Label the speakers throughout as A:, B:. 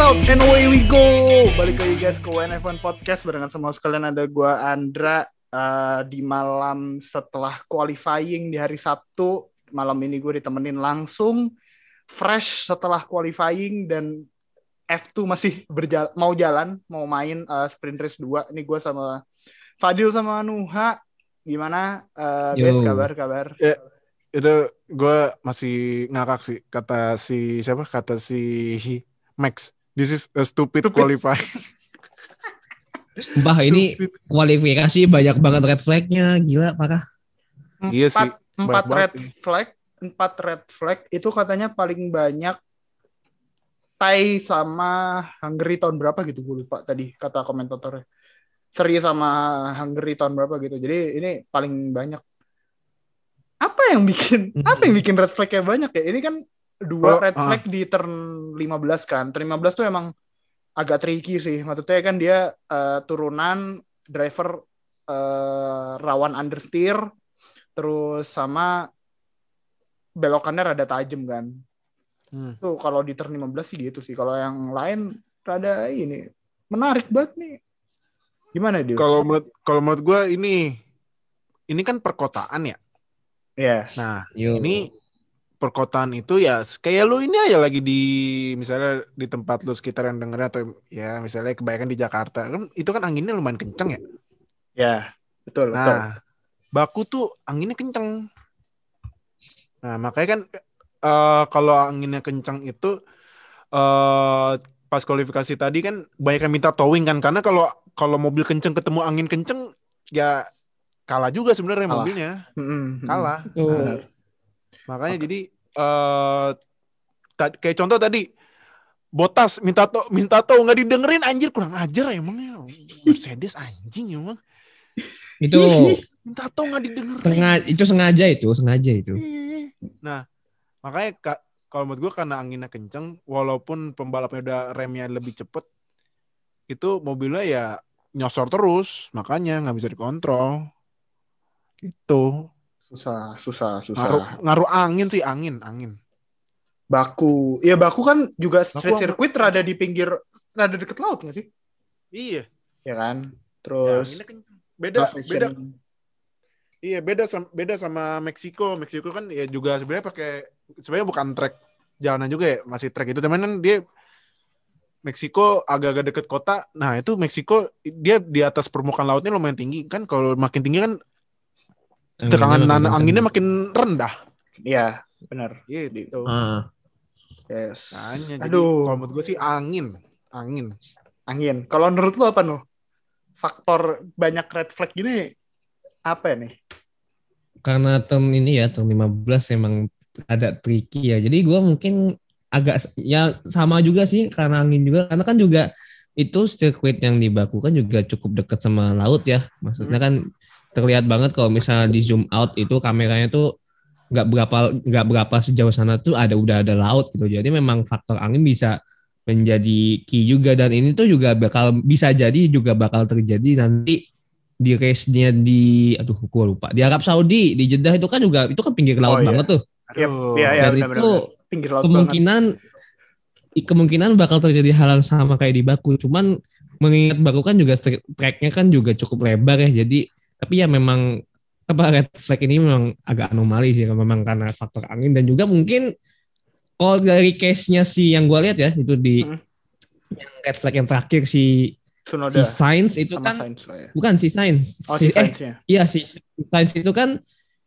A: out and away we go. Balik lagi guys ke WNF1 Podcast barengan semua sekalian ada gua Andra uh, di malam setelah qualifying di hari Sabtu. Malam ini gue ditemenin langsung fresh setelah qualifying dan F2 masih berjalan mau jalan, mau main uh, sprint race 2. Ini gue sama Fadil sama Nuha. Gimana uh, guys kabar kabar?
B: Ya, itu gue masih ngakak sih kata si siapa kata si Max. This is a stupid, stupid. qualify.
C: Bah ini kualifikasi banyak banget red flagnya, gila parah.
A: Iya sih. Empat red flag, empat red flag itu katanya paling banyak Thai sama Hungary tahun berapa gitu gue lupa tadi kata komentatornya. Seri sama Hungary tahun berapa gitu. Jadi ini paling banyak. Apa yang bikin apa yang bikin red flagnya banyak ya? Ini kan dua oh, red flag uh. di turn 15 kan. Turn 15 tuh emang agak tricky sih. Maksudnya kan dia uh, turunan driver uh, rawan understeer terus sama belokannya rada tajam kan. Hmm. Tuh kalau di turn 15 sih gitu sih. Kalau yang lain rada ini menarik banget nih. Gimana dia?
B: Kalau menurut kalau menurut gue ini ini kan perkotaan ya.
A: Iya. Yeah.
B: Nah, Yo. ini perkotaan itu ya kayak lu ini aja lagi di misalnya di tempat lu sekitar yang dengerin atau ya misalnya kebanyakan di Jakarta kan itu kan anginnya lumayan kenceng ya?
A: Ya betul
B: nah
A: betul.
B: baku tuh anginnya kenceng. Nah makanya kan uh, kalau anginnya kenceng itu uh, pas kualifikasi tadi kan banyak yang minta towing kan karena kalau kalau mobil kenceng ketemu angin kenceng ya kalah juga sebenarnya mobilnya. Mm -hmm. kalah. Nah, Makanya okay. jadi uh, kayak contoh tadi Botas minta to minta to nggak didengerin anjir kurang ajar emang ya. Mercedes anjing emang.
C: Itu
B: minta to nggak didengerin.
C: Sengaja itu sengaja itu sengaja itu.
B: Nah makanya kak kalau menurut gue karena anginnya kenceng walaupun pembalapnya udah remnya lebih cepet itu mobilnya ya nyosor terus makanya nggak bisa dikontrol. Gitu
A: Susah, susah, susah.
B: Ngaruh, ngaruh angin sih, angin, angin.
A: Baku. Iya, Baku kan juga street Baku circuit rada di pinggir, rada deket laut nggak sih?
B: Iya.
A: Ya kan? Terus
B: ya, kan beda beda. Iya, beda sama beda sama Meksiko. Meksiko kan ya juga sebenarnya pakai sebenarnya bukan trek jalanan juga ya, masih trek itu teman kan dia Meksiko agak-agak deket kota. Nah, itu Meksiko dia di atas permukaan lautnya lumayan tinggi kan. Kalau makin tinggi kan Tekanan anginnya, anginnya makin rendah.
A: Iya, benar.
B: Iya, gitu.
C: Uh.
A: Yes.
B: Hanya, Aduh. kalau menurut gue sih angin. Angin.
A: Angin. Kalau menurut lo apa, noh? Faktor banyak red flag gini apa nih?
C: Karena term ini ya, term 15 emang ada tricky ya. Jadi gue mungkin agak ya sama juga sih karena angin juga karena kan juga itu sirkuit yang dibakukan juga cukup dekat sama laut ya maksudnya hmm. kan terlihat banget kalau misalnya di zoom out itu kameranya tuh nggak berapa nggak berapa sejauh sana tuh ada udah ada laut gitu jadi memang faktor angin bisa menjadi key juga dan ini tuh juga bakal bisa jadi juga bakal terjadi nanti di race-nya di aduh gue lupa di Arab Saudi di Jeddah itu kan juga itu kan pinggir laut oh, iya. banget tuh
A: yep. iya, iya,
C: dan bener, itu bener. Pinggir laut kemungkinan banget. kemungkinan bakal terjadi hal yang sama kayak di Baku cuman mengingat Baku kan juga tracknya kan juga cukup lebar ya jadi tapi ya memang apa red flag ini memang agak anomali sih memang karena faktor angin dan juga mungkin kalau dari case-nya si yang gue lihat ya itu di hmm. yang red flag yang terakhir si
A: Sunoda.
C: si Science itu kan
A: science, ya.
C: bukan si Science
A: oh, si, si
C: eh, ya. iya si, si Science itu kan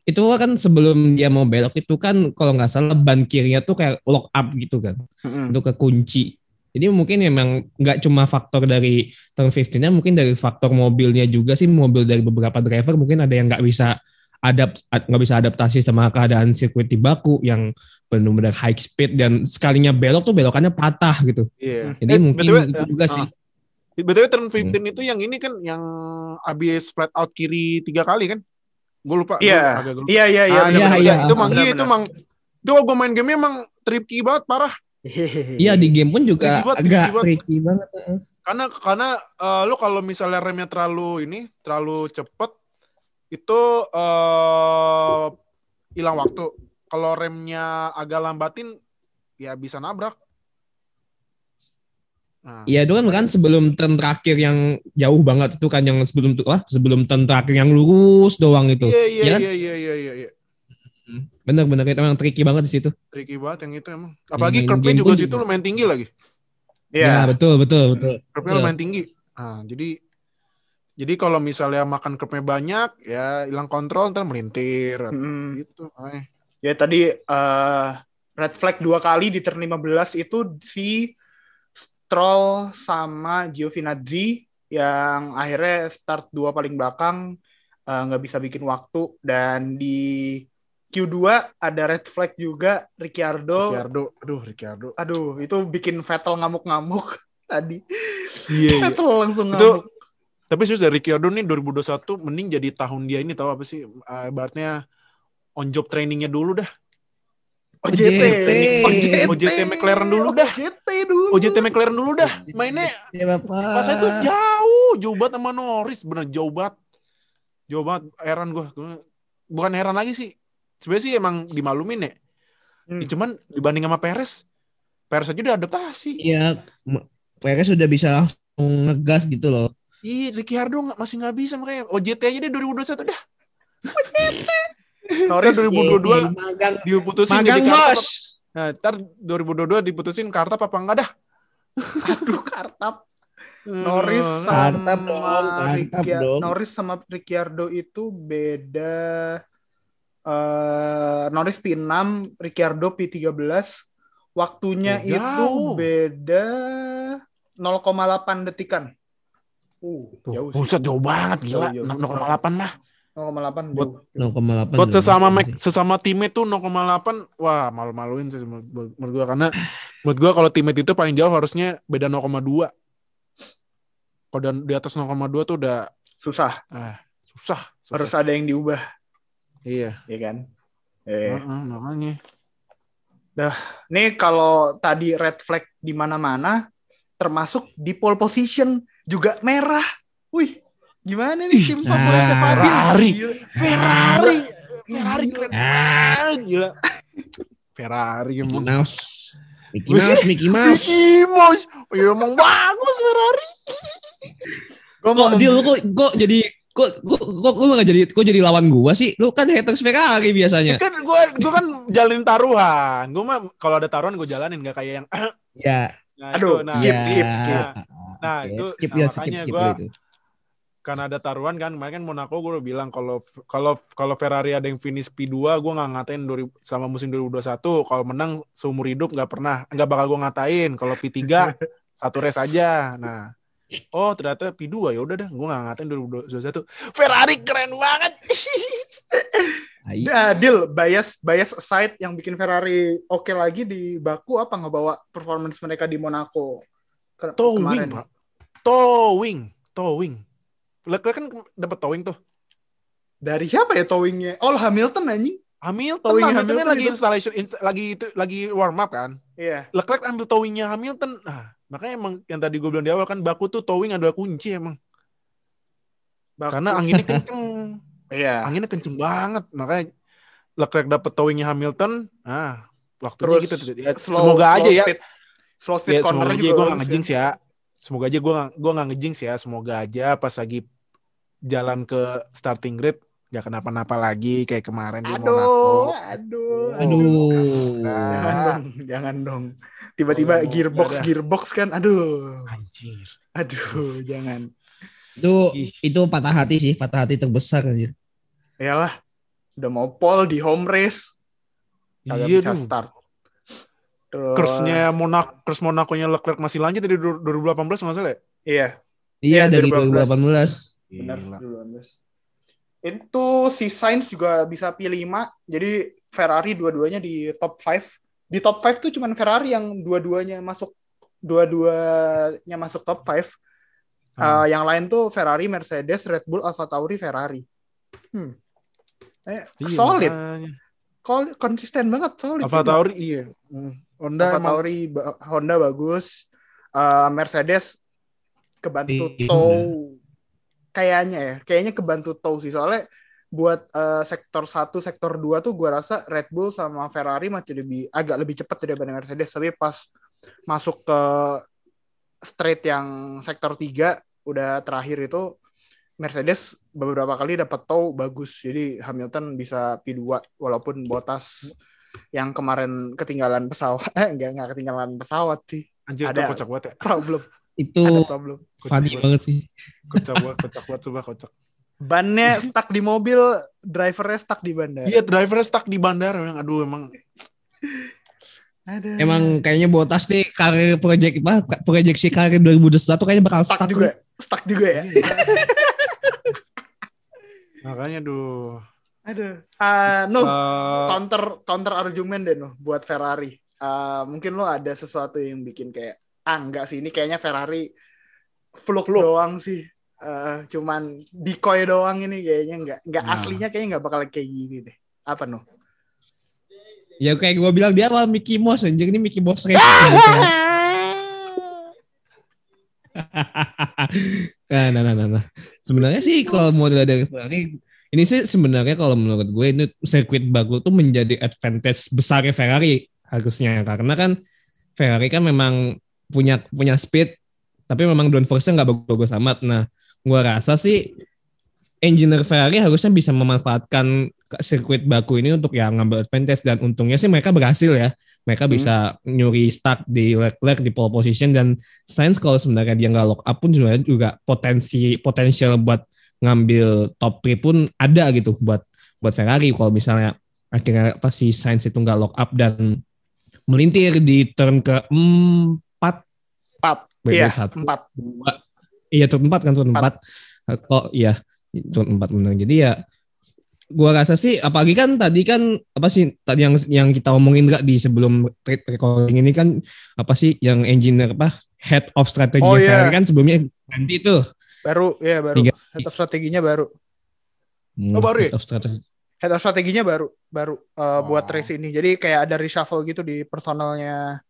C: itu kan sebelum dia mau belok itu kan kalau nggak salah ban kirinya tuh kayak lock up gitu kan mm-hmm. untuk kekunci jadi mungkin memang nggak cuma faktor dari turn 15-nya, mungkin dari faktor mobilnya juga sih, mobil dari beberapa driver mungkin ada yang nggak bisa adapt nggak bisa adaptasi sama keadaan sirkuit di Baku yang benar-benar high speed dan sekalinya belok tuh belokannya patah gitu.
B: Iya.
C: Jadi eh, mungkin betul, itu juga uh, sih.
B: Betul turn 15 hmm. itu yang ini kan yang abis flat out kiri tiga kali kan? Gue lupa.
A: Iya. Iya iya iya.
C: Ah, iya iya.
B: Itu mang iya itu mang itu gue main game emang tricky banget parah.
C: Iya di game pun juga tricky agak tricky, tricky banget.
B: Karena karena uh, lu kalau misalnya remnya terlalu ini terlalu cepet itu uh, hilang waktu. Kalau remnya agak lambatin ya bisa nabrak.
C: Nah. Iya itu kan kan sebelum turn terakhir yang jauh banget itu kan yang sebelum tuh ah sebelum turn terakhir yang lurus doang itu.
B: Iya iya, kan? iya iya iya iya iya.
C: Bener bener itu emang tricky banget di situ.
B: Tricky banget yang itu emang. Apalagi curve juga situ lumayan tinggi lagi.
C: Iya yeah. betul betul betul.
B: Curve lumayan tinggi. Nah, jadi jadi kalau misalnya makan curve banyak ya hilang kontrol ntar melintir hmm. gitu.
A: Ay. Ya tadi uh, red flag dua kali di turn 15 itu si Stroll sama Giovinazzi yang akhirnya start dua paling belakang eh, nggak uh, bisa bikin waktu dan di Q2 ada red flag juga Ricciardo.
B: Ricciardo, aduh Ricciardo.
A: Aduh, itu bikin Vettel ngamuk-ngamuk tadi.
B: Iya, yeah, Vettel langsung ngamuk. Itu, tapi serius dari Ricciardo nih 2021 mending jadi tahun dia ini tahu apa sih? Uh, ibaratnya on job trainingnya dulu dah.
A: OJT.
B: OJT. OJT McLaren dulu dah.
A: OJT dulu.
B: OJT McLaren dulu dah. Mainnya ya, Bapak. pas itu jauh, jauh banget sama Norris, bener jauh banget. Jauh banget, heran gue. Bukan heran lagi sih. Sebenarnya sih emang dimalumin ya. Hmm. Ya, cuman dibanding sama Perez, Perez aja udah adaptasi.
C: Iya, Perez udah bisa ngegas gitu loh.
B: Iya, Ricciardo masih nggak bisa makanya OJT aja deh 2021 dah. OJT. Norris 2022 magang, diputusin magang jadi bos. Nah, ntar 2022 diputusin kartap apa enggak dah?
A: Aduh, kartap. Norris sama dong, Norris sama Ricciardo itu beda uh, Norris P6, Ricciardo P13. Waktunya ya, itu beda 0,8 detikan.
B: Uh, jauh sih. Buset, jauh banget gila. 0,8 mah.
A: 0,8
B: buat 0,8 buat sesama Mac, sesama teammate tuh 0,8 wah malu-maluin sih menurut gua karena menurut gua kalau teammate itu paling jauh harusnya beda 0,2 kalau di atas 0,2 tuh udah
A: susah
B: ah, susah, susah
A: harus ada yang diubah
B: iya
A: iya kan eh
B: uh -uh, makanya
A: dah nih kalau tadi red flag di mana-mana termasuk di pole position juga merah wih Gimana nih tim favoritnya
B: Fadil? Ferrari. Ferrari. Ferrari keren banget. Gila. Ferrari
C: emang. Mickey Mouse. Mickey Mouse, Mickey Mouse.
B: Mickey Mouse. Oh, ya emang bagus Ferrari.
C: Gue mau dia lu kok kok jadi kok kok kok lu gak jadi kok jadi lawan gua sih? Lu kan haters Ferrari biasanya.
B: Kan gua gua kan jalin taruhan. Gua mah kalau ada taruhan gua jalanin gak kayak yang
C: Ya.
B: Nah, Aduh, itu, nah, skip, skip,
C: skip.
B: Nah, itu skip, nah, ya, skip, skip gua, itu karena ada taruhan kan kemarin kan Monaco gue udah bilang kalau kalau kalau Ferrari ada yang finish P2 gue nggak ngatain sama musim 2021 kalau menang seumur hidup nggak pernah nggak bakal gue ngatain kalau P3 satu race aja nah oh ternyata P2 ya udah deh gue nggak ngatain 2021 Ferrari keren banget
A: Nah, deal bias bias side yang bikin Ferrari oke okay lagi di Baku apa nggak bawa performance mereka di Monaco
B: ke towing kemarin. pak towing towing Leclerc kan dapat towing tuh.
A: Dari siapa ya towingnya? Oh Hamilton anjing.
B: Hamilton, towing Hamilton, Hamilton lagi installation, inst lagi itu lagi warm up kan.
A: Iya.
B: Yeah. Leclerc ambil towingnya Hamilton. Nah, makanya emang yang tadi gue bilang di awal kan baku tuh towing adalah kunci emang. Baku. Karena anginnya kenceng.
A: Iya.
B: Anginnya kenceng banget. Makanya Leclerc dapat towingnya Hamilton. Nah, waktunya Terus, gitu. Ya, slow, semoga slow aja ya. speed, ya. Slow speed ya, corner semoga aja gue gak ngejinx ya. Semoga aja gue gue nggak ngejinx ya. Semoga aja pas lagi jalan ke starting grid gak kenapa-napa lagi kayak kemarin
A: di aduh, Monaco. Aduh,
C: aduh,
A: jangan dong, jangan dong. Tiba-tiba oh, gearbox gearbox kan, aduh,
B: anjir,
A: aduh, jangan.
C: Itu itu patah hati sih, patah hati terbesar anjir.
A: Iyalah, udah mau pole di home race,
B: kagak iya, bisa start. Terus... Kersnya Monaco, Kers Monaco-nya Leclerc masih lanjut dari 2018 nggak salah ya?
A: Iya.
C: Iya, dari 2018.
A: 2018. Benar, 2018. Itu si Sainz juga bisa P5, jadi Ferrari dua-duanya di top 5. Di top 5 tuh cuman Ferrari yang dua-duanya masuk dua-duanya masuk top 5. Hmm. Uh, yang lain tuh Ferrari, Mercedes, Red Bull, Alfa Tauri, Ferrari. Hmm. Eh, iya, solid. Makanya. Konsisten banget, solid.
B: Alfa Tauri iya. Hmm.
A: Honda Alfa Tauri Honda bagus. Uh, Mercedes kebantu tow kayaknya ya kayaknya kebantu tow sih soalnya buat uh, sektor 1, sektor 2 tuh gue rasa Red Bull sama Ferrari masih lebih agak lebih cepat daripada Mercedes tapi pas masuk ke straight yang sektor 3 udah terakhir itu Mercedes beberapa kali dapat tow bagus. Jadi Hamilton bisa P2 walaupun Bottas yang kemarin ketinggalan pesawat. Eh enggak enggak ketinggalan pesawat sih.
B: Anjir
A: Ada-
B: kocak banget ya.
A: Problem.
C: Itu
A: problem.
C: funny banget sih.
B: Kocak banget, kocak banget coba kocak.
A: Bannya stuck di mobil, drivernya stuck di bandara.
B: Iya, drivernya stuck di bandara memang. Aduh, emang
A: Ada.
C: Emang kayaknya Botas nih karir project apa proyeksi karir 2021 kayaknya bakal
A: stuck
C: stuck,
A: juga. Stuck juga ya.
B: makanya duh.
A: Aduh. Ah, Nuh,
B: Eh,
A: counter counter argumen deh Nuh buat Ferrari. Ah, mungkin lo ada sesuatu yang bikin kayak ah enggak sih ini kayaknya Ferrari fluke doang sih. Eh, cuman decoy doang ini kayaknya enggak enggak
C: Nah.
A: aslinya kayaknya enggak bakal kayak gini deh. Apa Nuh?
C: Ya kayak gue bilang dia awal Mickey Mouse anjing ini Mickey Mouse race. nah, nah, nah, nah, nah. Sebenarnya sih kalau model dari Ferrari ini sih sebenarnya kalau menurut gue ini sirkuit baku tuh menjadi advantage besarnya Ferrari harusnya karena kan Ferrari kan memang punya punya speed tapi memang downforce-nya nggak bagus-bagus amat. Nah, gue rasa sih engineer Ferrari harusnya bisa memanfaatkan sirkuit baku ini untuk ya ngambil advantage dan untungnya sih mereka berhasil ya. Mereka bisa nyuri start di Leclerc di pole position dan Sainz kalau sebenarnya dia nggak lock up pun sebenarnya juga potensi potensial buat ngambil top 3 pun ada gitu buat buat Ferrari kalau misalnya akhirnya pas si Sainz itu nggak lock up dan melintir di turn ke empat
A: Iya,
C: satu.
A: empat.
C: dua iya turn empat kan turn empat kok iya turn empat benar jadi ya gua rasa sih apalagi kan tadi kan apa sih tadi yang yang kita omongin nggak di sebelum re- recording ini kan apa sih yang engineer apa head of strategy
A: Oh, iya.
C: Ferrari kan sebelumnya ganti tuh
A: Baru ya baru.
C: Tiga.
A: Head of strateginya baru.
C: Hmm,
B: baru ya?
C: head of strategy
A: Head of strateginya baru baru buat
B: Oh.
A: race ini. Jadi kayak ada reshuffle gitu di personalnya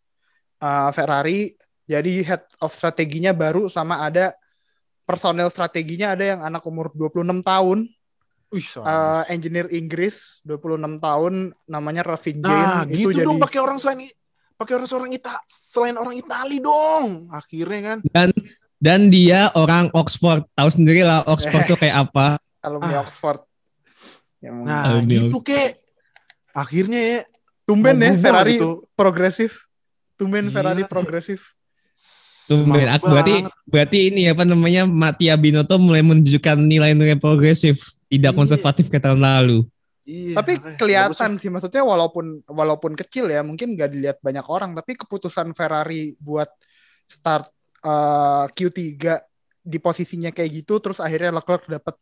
A: eh, Ferrari. Jadi head of strateginya baru sama ada personel strateginya ada yang anak umur 26 tahun, eh,
B: sadis.
A: engineer Inggris 26 tahun namanya Ravin
B: Nah,
A: Jane
B: gitu
A: itu jadi
B: dong pakai orang selain pakai orang seorang Ita selain orang Itali dong. Akhirnya kan.
C: dan dan dia orang Oxford tahu sendiri lah Oxford tuh kayak apa
A: alumni
B: Ah.
A: Oxford. Ya,
B: Nah,
C: Aduh.
B: gitu kek. Akhirnya ya
A: tumben ya
B: berubah
A: Ferrari
B: gitu.
A: progresif. Tumben
B: Gila.
A: Ferrari progresif.
C: Tumben, aku berarti berarti ini apa namanya Mattia Binotto mulai menunjukkan nilai-nilai progresif, tidak
B: Iya.
C: konservatif kayak tahun lalu.
B: Iya,
A: Tapi kelihatan sih maksudnya walaupun walaupun kecil ya mungkin nggak dilihat banyak orang tapi keputusan Ferrari buat start eh, Q3 di posisinya kayak gitu terus akhirnya Leclerc dapat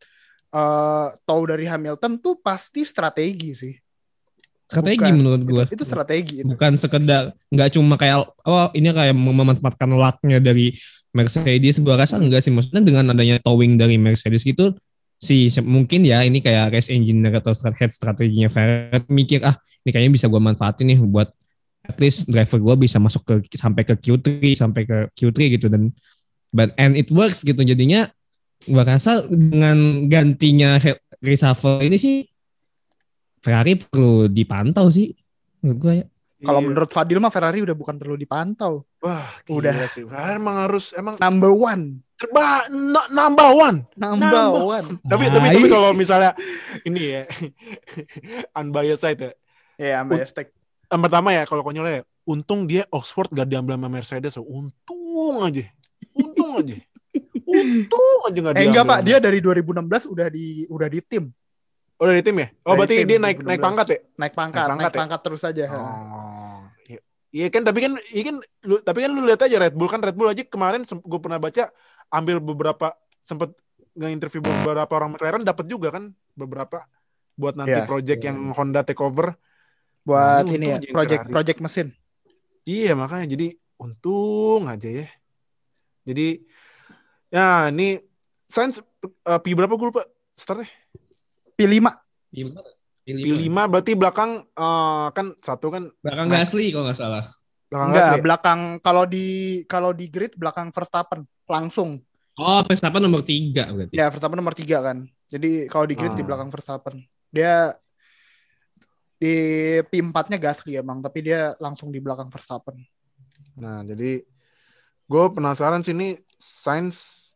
A: eh tahu dari Hamilton tuh pasti strategi sih.
C: Strategi
A: Bukan.
C: menurut
A: Itu,
C: gua.
A: itu strategi itu.
C: Bukan sekedar nggak cuma kayak oh ini kayak memanfaatkan lucknya dari Mercedes gua rasa enggak sih maksudnya dengan adanya towing dari Mercedes gitu si mungkin ya ini kayak race engineer atau head strateginya Ferrari mikir ah ini kayaknya bisa gua manfaatin nih buat at least driver gua bisa masuk ke sampai ke Q3 sampai ke Q3 gitu dan but and it works gitu jadinya gua rasa dengan gantinya reshuffle ini sih Ferrari perlu dipantau sih menurut gua ya
A: Kalau
B: Iya.
A: menurut Fadil mah Ferrari udah bukan perlu dipantau.
B: Wah,
A: Udah.
B: udah sih. Wah, emang harus emang
A: Number one.
B: terba no- number one.
A: Number,
B: Number
A: one.
B: Tapi tapi tapi kalau misalnya ini ya unbiased side ya.
A: Ya, ambil hashtag.
B: Yang pertama ya kalau konyolnya ya, untung dia Oxford gak diambil sama Mercedes. Untung aja. Untung aja. Untung aja gak
A: Eh
B: diambil.
A: enggak Pak, dia dari 2016 udah di udah di tim.
B: Oh, dari tim ya? Oh,
A: Dari
B: berarti
A: tim,
B: dia naik
A: 2016.
B: naik pangkat ya?
A: Naik pangkat, naik
B: pangkat
A: pangkat,
B: ya?
A: terus aja.
B: Oh. Iya. Iya kan tapi kan iya kan lu tapi kan lu lihat aja Red Bull kan Red Bull aja kemarin gue pernah baca ambil beberapa sempet nge-interview beberapa orang McLaren dapat juga kan beberapa buat nanti
A: Iya.
B: project yang Honda takeover.
A: Buat
B: Nah,
A: ini ya, project
B: Ferrari.
A: project mesin.
B: Iya makanya jadi untung aja ya. Jadi ya ini Sainz uh, P berapa gue lupa startnya?
A: P5.
B: P5 berarti belakang eh, kan satu kan
C: Belakang
B: Max.
C: Gasly kalau nggak salah.
B: belakang
A: Enggak,
B: Gasly
A: belakang kalau di kalau di grid belakang Verstappen langsung.
C: Oh, Verstappen nomor tiga berarti.
A: Ya, Verstappen nomor tiga kan. Jadi kalau di grid di
B: Ah.
A: belakang Verstappen. Dia di P4-nya Gasly emang, tapi dia langsung di belakang Verstappen.
B: Nah, jadi gue penasaran sih ini Sainz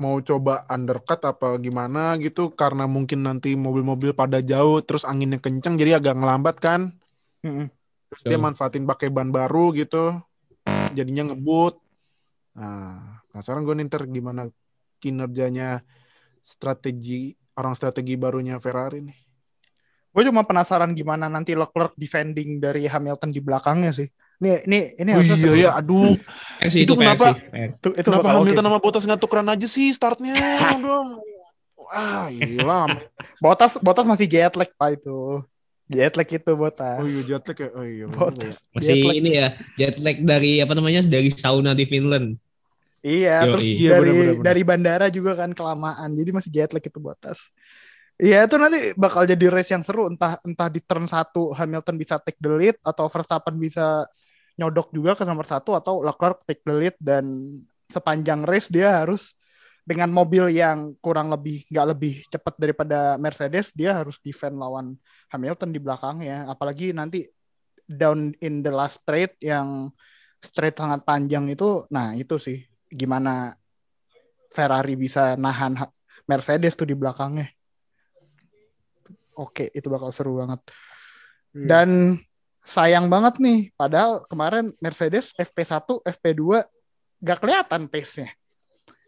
B: mau coba undercut apa gimana gitu karena mungkin nanti mobil-mobil pada jauh terus anginnya kenceng jadi agak ngelambat kan.
A: Mm-mm.
B: Terus dia manfaatin pakai ban baru gitu. Jadinya ngebut. Nah, penasaran gue nih ntar gimana kinerjanya strategi orang strategi barunya Ferrari nih.
A: Gue cuma penasaran gimana nanti Leclerc defending dari Hamilton di belakangnya sih. Ini ini ini
B: Oh iya ya, aduh.
C: Sih,
B: Itu
C: PR
B: kenapa-.
A: Itu, itu
B: Kenapa Hamilton sama Bottas nggak tukeran aja sih startnya? Aduh. Ah, gila.
A: Botas Botas masih jet lag pak itu. Jet lag itu Botas.
B: Oh iya jet lag ya. Oh iya.
A: Bottas.
B: ya.
C: Masih
A: Jet lag.
C: ini ya, jet lag dari apa namanya dari sauna di Finland.
A: Iya,
C: Yoi.
A: terus
B: Iya,
A: dari
B: bener, bener, bener.
A: dari bandara juga kan kelamaan. Jadi masih jet lag itu Botas. Iya, itu nanti bakal jadi race yang seru entah entah di turn 1 Hamilton bisa take the lead atau Verstappen bisa nyodok juga ke nomor satu atau Leclerc take the lead dan sepanjang race dia harus dengan mobil yang kurang lebih nggak lebih cepat daripada Mercedes dia harus defend lawan Hamilton di belakangnya. Apalagi nanti down in the last straight yang straight sangat panjang itu nah itu sih gimana Ferrari bisa nahan ha- Mercedes tuh di belakangnya. Oke itu bakal seru banget.
B: Iya.
A: dan sayang banget nih padahal kemarin Mercedes FP1 FP2 gak kelihatan pace-nya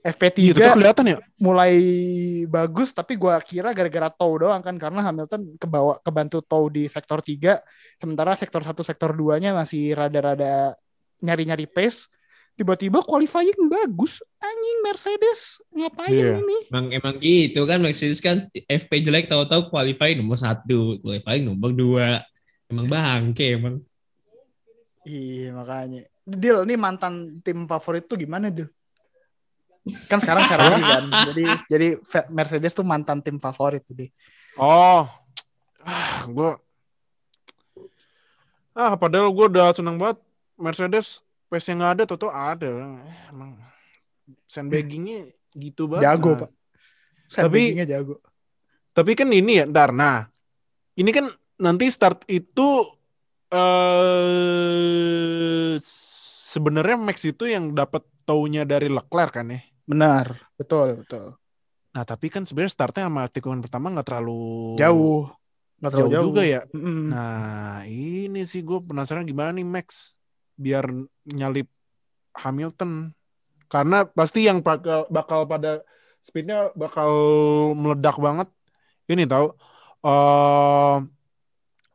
A: FP3
B: Iya, tapi kelihatan ya.
A: mulai bagus tapi gua kira gara-gara tow doang kan karena Hamilton kebawa kebantu tow di sektor 3 sementara sektor 1 sektor 2 nya masih rada-rada nyari-nyari pace tiba-tiba qualifying bagus anjing Mercedes ngapain
B: Iya.
A: ini
C: Emang emang gitu kan Mercedes kan FP jelek tahu-tahu qualifying nomor satu, qualifying nomor dua. Emang bangke emang.
A: iya makanya Dil ini mantan tim favorit tuh gimana Dil kan sekarang Ferrari kan jadi jadi Mercedes tuh mantan tim favorit tuh.
B: Oh. Ah, gue Ah, padahal gue udah seneng banget Mercedes pace yang nggak ada tuh ada. Eh, Emang sandbaggingnya gitu banget.
A: jago
B: Nah,
A: pak Sandbaggingnya jago
B: Tapi kan ini ya, ntar. Nah, ini kan nanti start itu eh sebenarnya Max itu yang dapat taunya dari Leclerc kan ya.
A: benar betul betul
B: Nah, tapi kan sebenarnya startnya sama tikungan pertama nggak terlalu
A: jauh nggak terlalu
B: jauh,
A: jauh,
B: juga ya.
A: Mm-mm.
B: Nah, ini sih gue penasaran gimana nih Max biar nyalip Hamilton. Karena pasti yang bakal bakal pada speednya bakal meledak banget. Ini tahu eh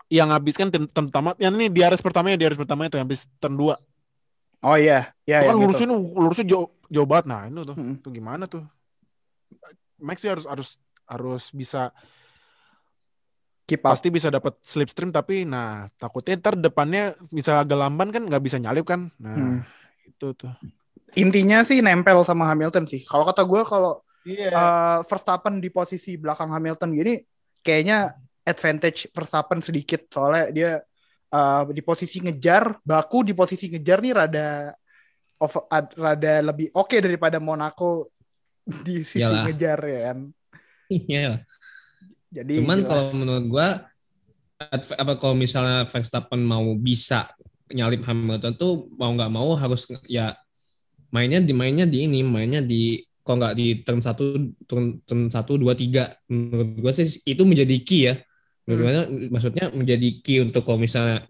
B: yang habis kan turn, turn pertama, yang ini di RS pertama ya di RS pertama itu yang habis turn 2.
A: oh iya ya
B: kan
A: yang itu.
B: lurusnya lurusnya jauh jauh banget. Nah, itu tuh.
A: Mm.
B: Tuh gimana tuh? Max sih harus harus harus bisa
A: keep up
B: pasti bisa dapat slipstream tapi nah takutnya ntar depannya bisa agak lamban kan nggak bisa nyalip kan nah
A: Hmm.
B: itu tuh
A: intinya sih nempel sama Hamilton sih kalau kata gue kalau
B: iya
A: eh, Verstappen di posisi belakang Hamilton gini kayaknya advantage Verstappen sedikit soalnya dia eh, di posisi ngejar baku di posisi ngejar nih rada over, ad- rada lebih oke daripada Monaco di sisi
C: Iyalah.
A: ngejar ya kan
C: Iya.
A: jadi
C: Cuman
A: jelas.
C: kalau menurut gua apa kalau misalnya Verstappen mau bisa nyalip Hamilton tuh mau nggak mau harus ya mainnya di mainnya di ini mainnya di kalau nggak di turn satu turn turn satu dua tiga menurut gua sih itu menjadi key ya Menurut
A: Hmm.
C: maksudnya menjadi key untuk kalau misalnya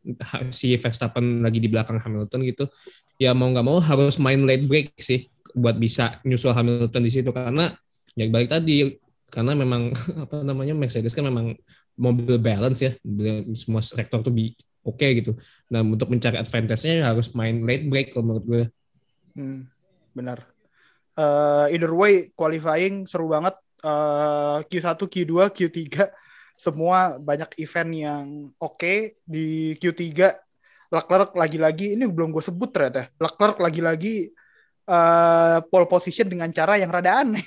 C: si Verstappen lagi di belakang Hamilton gitu ya mau nggak mau harus main late break sih buat bisa nyusul Hamilton di situ karena ya balik tadi karena memang apa namanya Mercedes kan memang mobil balance ya semua sektor tuh oke gitu nah untuk mencari advantage-nya harus main late break kalau menurut gue
A: Hmm, benar. Eh, either way, qualifying seru banget. Eh, Q1, Q2, Q3, semua banyak event yang oke di Q3. Leclerc lagi-lagi, ini belum gue sebut ternyata. Leclerc lagi-lagi eh, pole position dengan cara yang rada aneh.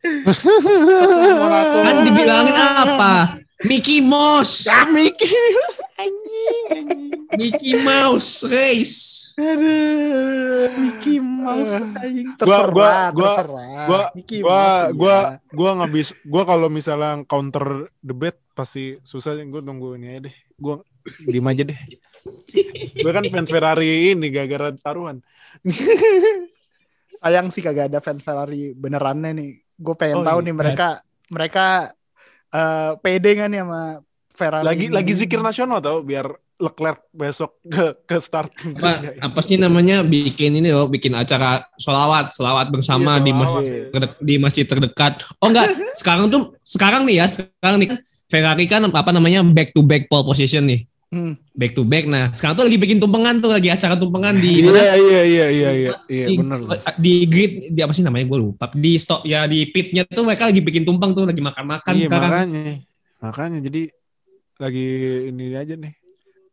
C: Kan dibilangin apa Mickey Mouse
B: Ah, Mickey.
C: Mickey Mouse race
A: Aduh, Mickey Mouse anjing
B: Gua-
A: terserah,
B: gua- gua-
A: terserah.
B: gua-
A: Mickey
B: gua
A: Mouse,
B: gua
A: iya.
B: gua nggak bisa gua kalau misalnya counter debate pasti susah gue tunggu ini aja deh gua diem aja deh gue kan fans Ferrari ini gara-gara taruhan
A: sayang sih kagak ada fans Ferrari benerannya nih. Gue pengen
B: Oh,
A: tahu
B: iya.
A: nih mereka mereka eh pede nggak nih sama Ferrari?
B: Lagi
A: ini?
B: lagi zikir nasional tau biar Leclerc besok ke ke start.
C: apa apa sih namanya bikin ini loh bikin acara solawat solawat bersama
B: Iya,
C: di masjid
B: iya.
C: terde- di masjid terdekat oh enggak sekarang tuh sekarang nih ya sekarang nih Ferrari kan apa namanya back to back pole position nih
A: Hmm.
C: back to back nah sekarang tuh lagi bikin tumpengan tuh lagi acara tumpengan di
B: Iya iya iya iya iya iya benar.
C: di grid di apa sih namanya gue lupa di stop ya di pitnya tuh mereka lagi bikin tumpeng tuh lagi makan makan
B: Iya
C: sekarang
B: makanya makanya jadi lagi ini aja nih.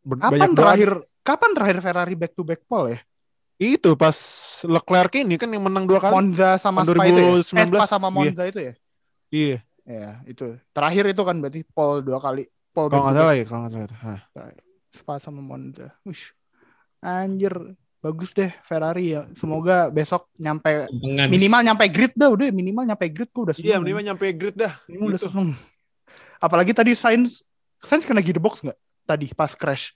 B: Ber-
A: Kapan
B: banyak
A: terakhir kapan terakhir Ferrari back to back pole ya?
B: Itu pas Leclerc ini kan yang menang dua kali.
A: Monza sama
B: Tahun
A: Spa itu ya? Eh,
B: 2019.
A: Spa sama
B: Iya.
A: Monza itu ya?
B: Iya.
A: Ya, itu. Terakhir itu kan berarti pole dua kali. Pole
B: Kalau nggak salah ya, kalau nggak salah. itu. Hah.
A: Spa sama Monza. Wish. Anjir, bagus deh Ferrari ya. Semoga besok nyampe
C: tumpengan
A: minimal nyampe grid dah udah minimal nyampe grid gua udah
B: Iya,
A: seneng.
B: minimal nyampe grid dah.
A: Minimal udah
B: Gitu.
A: seneng. Apalagi tadi Sainz Sainz kena gearbox nggak tadi pas crash?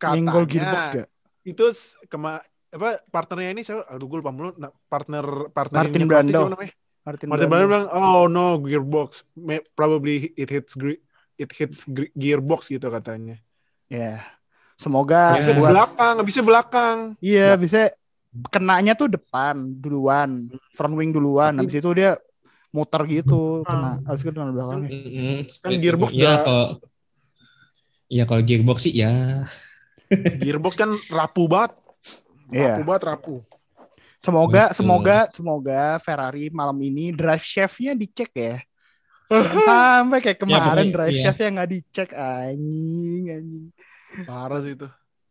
A: Nyenggol gearbox
B: Katanya
A: nggak?
B: itu kema apa partnernya ini saya aduh gue lupa mulu nah, partner partner
A: Martin
B: namanya?
A: Martin,
B: Martin.
A: Brundle
B: bilang oh no gearbox May- probably it hits it hits gearbox gitu katanya.
A: Ya. Semoga
C: Ya.
B: Bisa
A: buat
B: belakang, bisa belakang.
A: Iya,
B: Ya.
A: bisa kenanya tuh depan duluan, front wing duluan. Habis itu dia muter gitu, kena. Habis itu kena belakangnya.
B: Kan gearbox
C: ya kalau ya kalau gearbox sih ya
B: Gearbox kan rapuh banget.
A: Iya.
B: Rapuh banget, rapuh.
A: Semoga,
C: Betul.
A: semoga, semoga Ferrari malam ini drive shaft-nya dicek ya. Sampai kayak kemarin
C: pokoknya-
A: drive
C: iya.
A: shaft-nya nggak dicek anjing, anjing.
B: Parah sih itu.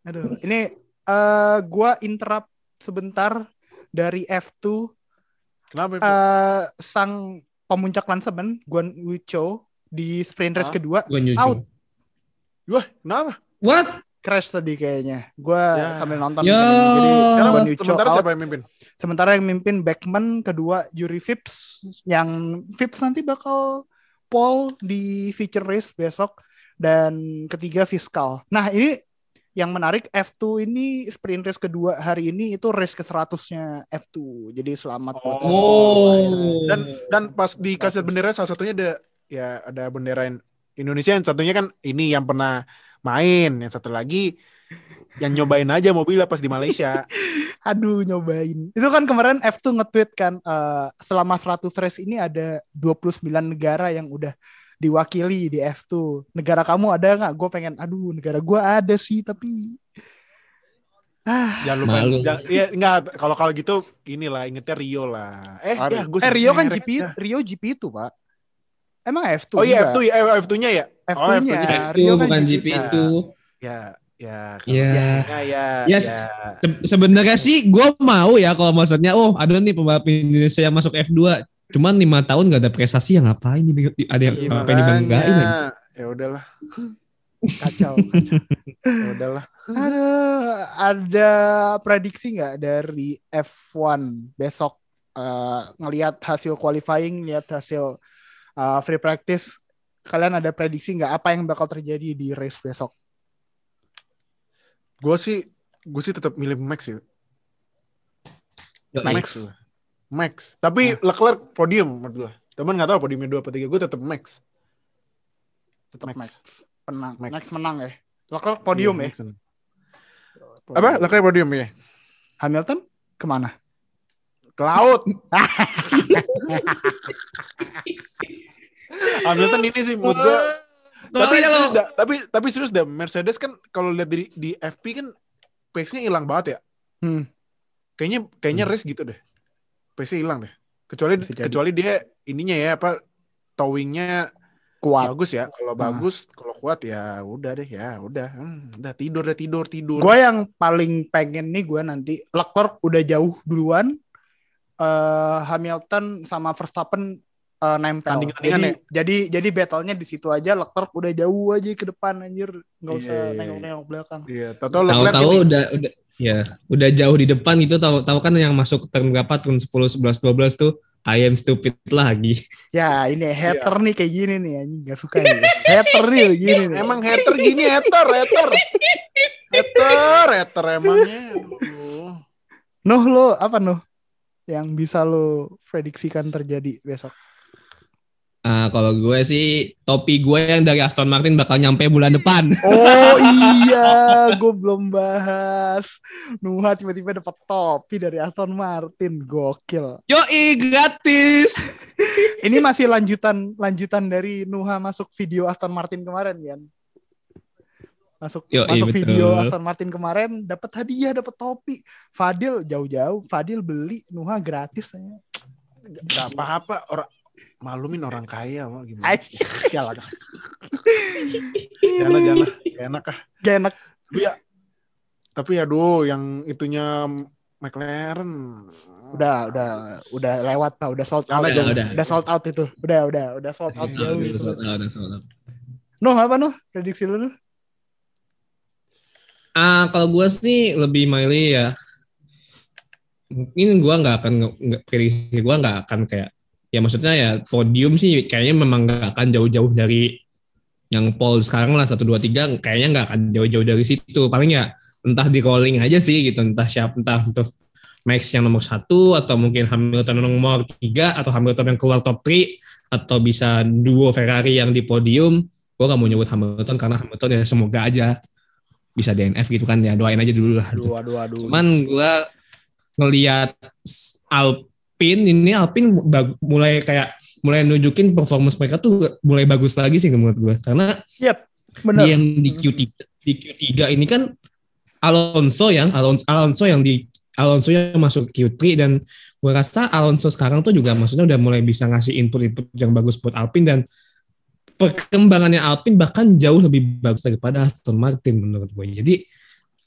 A: Aduh, ini eh gua interrupt sebentar dari F2
B: Kenapa? Ibu?
A: eh sang pemuncak klasemen Guan Yu Zhou di sprint race
B: Hah?
A: kedua
C: gue nyuju
A: out.
B: Wah, kenapa?
C: what
A: crash tadi kayaknya. Gua
B: Ya.
A: sambil nonton.
C: Ya.
A: Jadi Guan Yu Zhou
B: sementara
A: out.
B: siapa yang mimpin?
A: Sementara yang mimpin Beckman, kedua Yuri Vips, yang Vips nanti bakal pole di feature race besok, dan ketiga Fiskal. Nah ini yang menarik F2 ini sprint race kedua hari ini itu race ke 100-nya F2. Jadi selamat buat
B: Oh.
C: oh
B: Dan dan pas dikasih bendera salah satunya ada ya ada bendera Indonesia yang satunya kan ini yang pernah main, yang satu lagi yang nyobain aja mobilnya pas di Malaysia.
A: Aduh nyobain. Itu kan kemarin F2 nge-tweet kan eh, selama 100 race ini ada 29 negara yang udah diwakili di F2. Negara kamu ada nggak? Gue pengen, aduh negara gue ada sih tapi ah
B: Jangan lupa.
C: Malu.
B: Jangan, ya enggak kalau kalau gitu inilah ingetnya Rio lah. Eh, ya, gua
A: eh Rio kan GP,
B: dah.
A: Rio GP itu pak. Emang F2?
B: Oh iya
A: Enggak.
B: F2 ya, eh, F2-nya ya.
A: F2-nya.
B: Oh, F2-nya.
C: F2
A: Rio kan
C: bukan
A: GP.
C: GP itu
B: Ya, ya. kalau-
C: Ya.
B: Ya, ya,
C: Yes.
B: ya.
C: Se- sebenarnya sih gue mau ya kalau maksudnya oh ada nih pembalap Indonesia yang masuk F2 cuman lima tahun gak ada prestasi yang ngapain di- ada yang
B: Iya,
C: apa yang dibanggain
B: makanya. Ya udahlah,
A: Kacau.
B: ya udahlah.
A: Aduh, ada prediksi nggak dari F1 besok eh, ngelihat hasil qualifying, lihat hasil eh, free practice, kalian ada prediksi nggak apa yang bakal terjadi di race besok?
B: Gue sih, gue sih tetap milih Max ya.
C: Yo,
B: Max. Max. Tapi Leclerc podium menurut gue. Temen nggak tahu podiumnya dua atau tiga. Gue tetap Max.
A: Tetap
B: Max.
A: Max. Menang.
B: Max.
A: Max, menang ya. Leclerc podium
B: Iya,
A: ya.
B: Max. Apa? Leclerc podium ya?
A: Hamilton ke mana?
B: Ke laut. Hamilton ini sih menurut gue. Tapi serius dah, tapi tapi serius dah Mercedes kan kalau lihat di di FP kan pace-nya hilang banget ya.
A: Hmm.
B: Kayaknya kayaknya
C: Hmm.
B: race gitu deh. Pace-nya hilang deh. Kecuali kecuali dia ininya ya apa towingnya
A: Kuat.
B: bagus ya. Kalau
A: Hmm.
B: bagus, kalau kuat ya udah deh ya, udah. Hmm, udah tidur deh tidur tidur.
A: Gue yang paling pengen nih gue nanti Leclerc udah jauh duluan, eh Hamilton sama Verstappen eh, nempel.
B: Tanding-tandingan
A: Jadi,
B: ya?
A: jadi jadi battle-nya di situ aja. Leclerc udah jauh aja ke depan anjir, nggak usah
B: Iya, iya, iya.
A: nengok-nengok belakang.
B: Iya, tahu Leclerc
C: Tahu-tahu
B: ini-
C: udah udah ya udah jauh di depan gitu tahu tahu kan yang masuk turn berapa turn 10 11 12 tuh I am stupid lagi.
A: Ya ini hater
B: Iya.
A: nih kayak gini nih anjing nggak suka nih. hater nih gini nih.
B: Emang hater gini hater, hater. Hater, hater emangnya. Aduh.
A: Nuh lo apa Nuh? yang bisa lo prediksikan terjadi besok?
C: Ah, kalau gue sih topi gue yang dari Aston Martin bakal nyampe bulan depan.
A: Oh iya, gue belum bahas. Nuha tiba-tiba dapat topi dari Aston Martin, gokil.
C: Yoi, gratis.
A: Ini masih lanjutan lanjutan dari Nuha masuk video Aston Martin kemarin kan? Masuk
C: Yoi,
A: masuk
C: betul.
A: video Aston Martin kemarin dapat hadiah, dapat topi. Fadil jauh-jauh, Fadil beli, Nuha gratis saya.
B: Gak apa-apa orang malumin orang kaya mah gimana?
A: Ay,
B: Jangan jangan jangan Gak enak ah.
A: gak enak.
B: Tapi ya tapi aduh yang itunya McLaren
A: Udah, udah, udah lewat pak, udah sold out.
B: Udah,
A: Udah,
C: udah.
A: udah sold out itu. Udah, udah, udah sold out jauh.
C: Udah sold out, udah sold out.
A: Nuh apa Nuh? Prediksi lu?
C: Ah, kalau gue sih lebih milih ya. Mungkin gue nggak akan nggak prediksi gue nggak akan kayak ya maksudnya ya podium sih kayaknya memang nggak akan jauh-jauh dari yang pole sekarang lah satu dua tiga kayaknya nggak akan jauh-jauh dari situ paling ya entah di rolling aja sih gitu entah siapa entah untuk Max yang nomor satu atau mungkin Hamilton yang nomor tiga atau Hamilton yang keluar top 3 atau bisa duo Ferrari yang di podium gue gak mau nyebut Hamilton karena Hamilton ya semoga aja bisa DNF gitu kan ya doain aja dulu lah gitu.
A: Aduh, aduh, aduh.
C: Cuman gue ngelihat Alpine ini Alpine bag- mulai kayak mulai nunjukin performance mereka tuh mulai bagus lagi sih menurut gue karena
A: Yep, bener.
C: yang di Q3 di Q3 ini kan Alonso yang Alonso Alonso yang di Alonso yang masuk Q3 dan gue rasa Alonso sekarang tuh juga maksudnya udah mulai bisa ngasih input-input yang bagus buat Alpine dan perkembangannya Alpine bahkan jauh lebih bagus daripada Aston Martin menurut gue. Jadi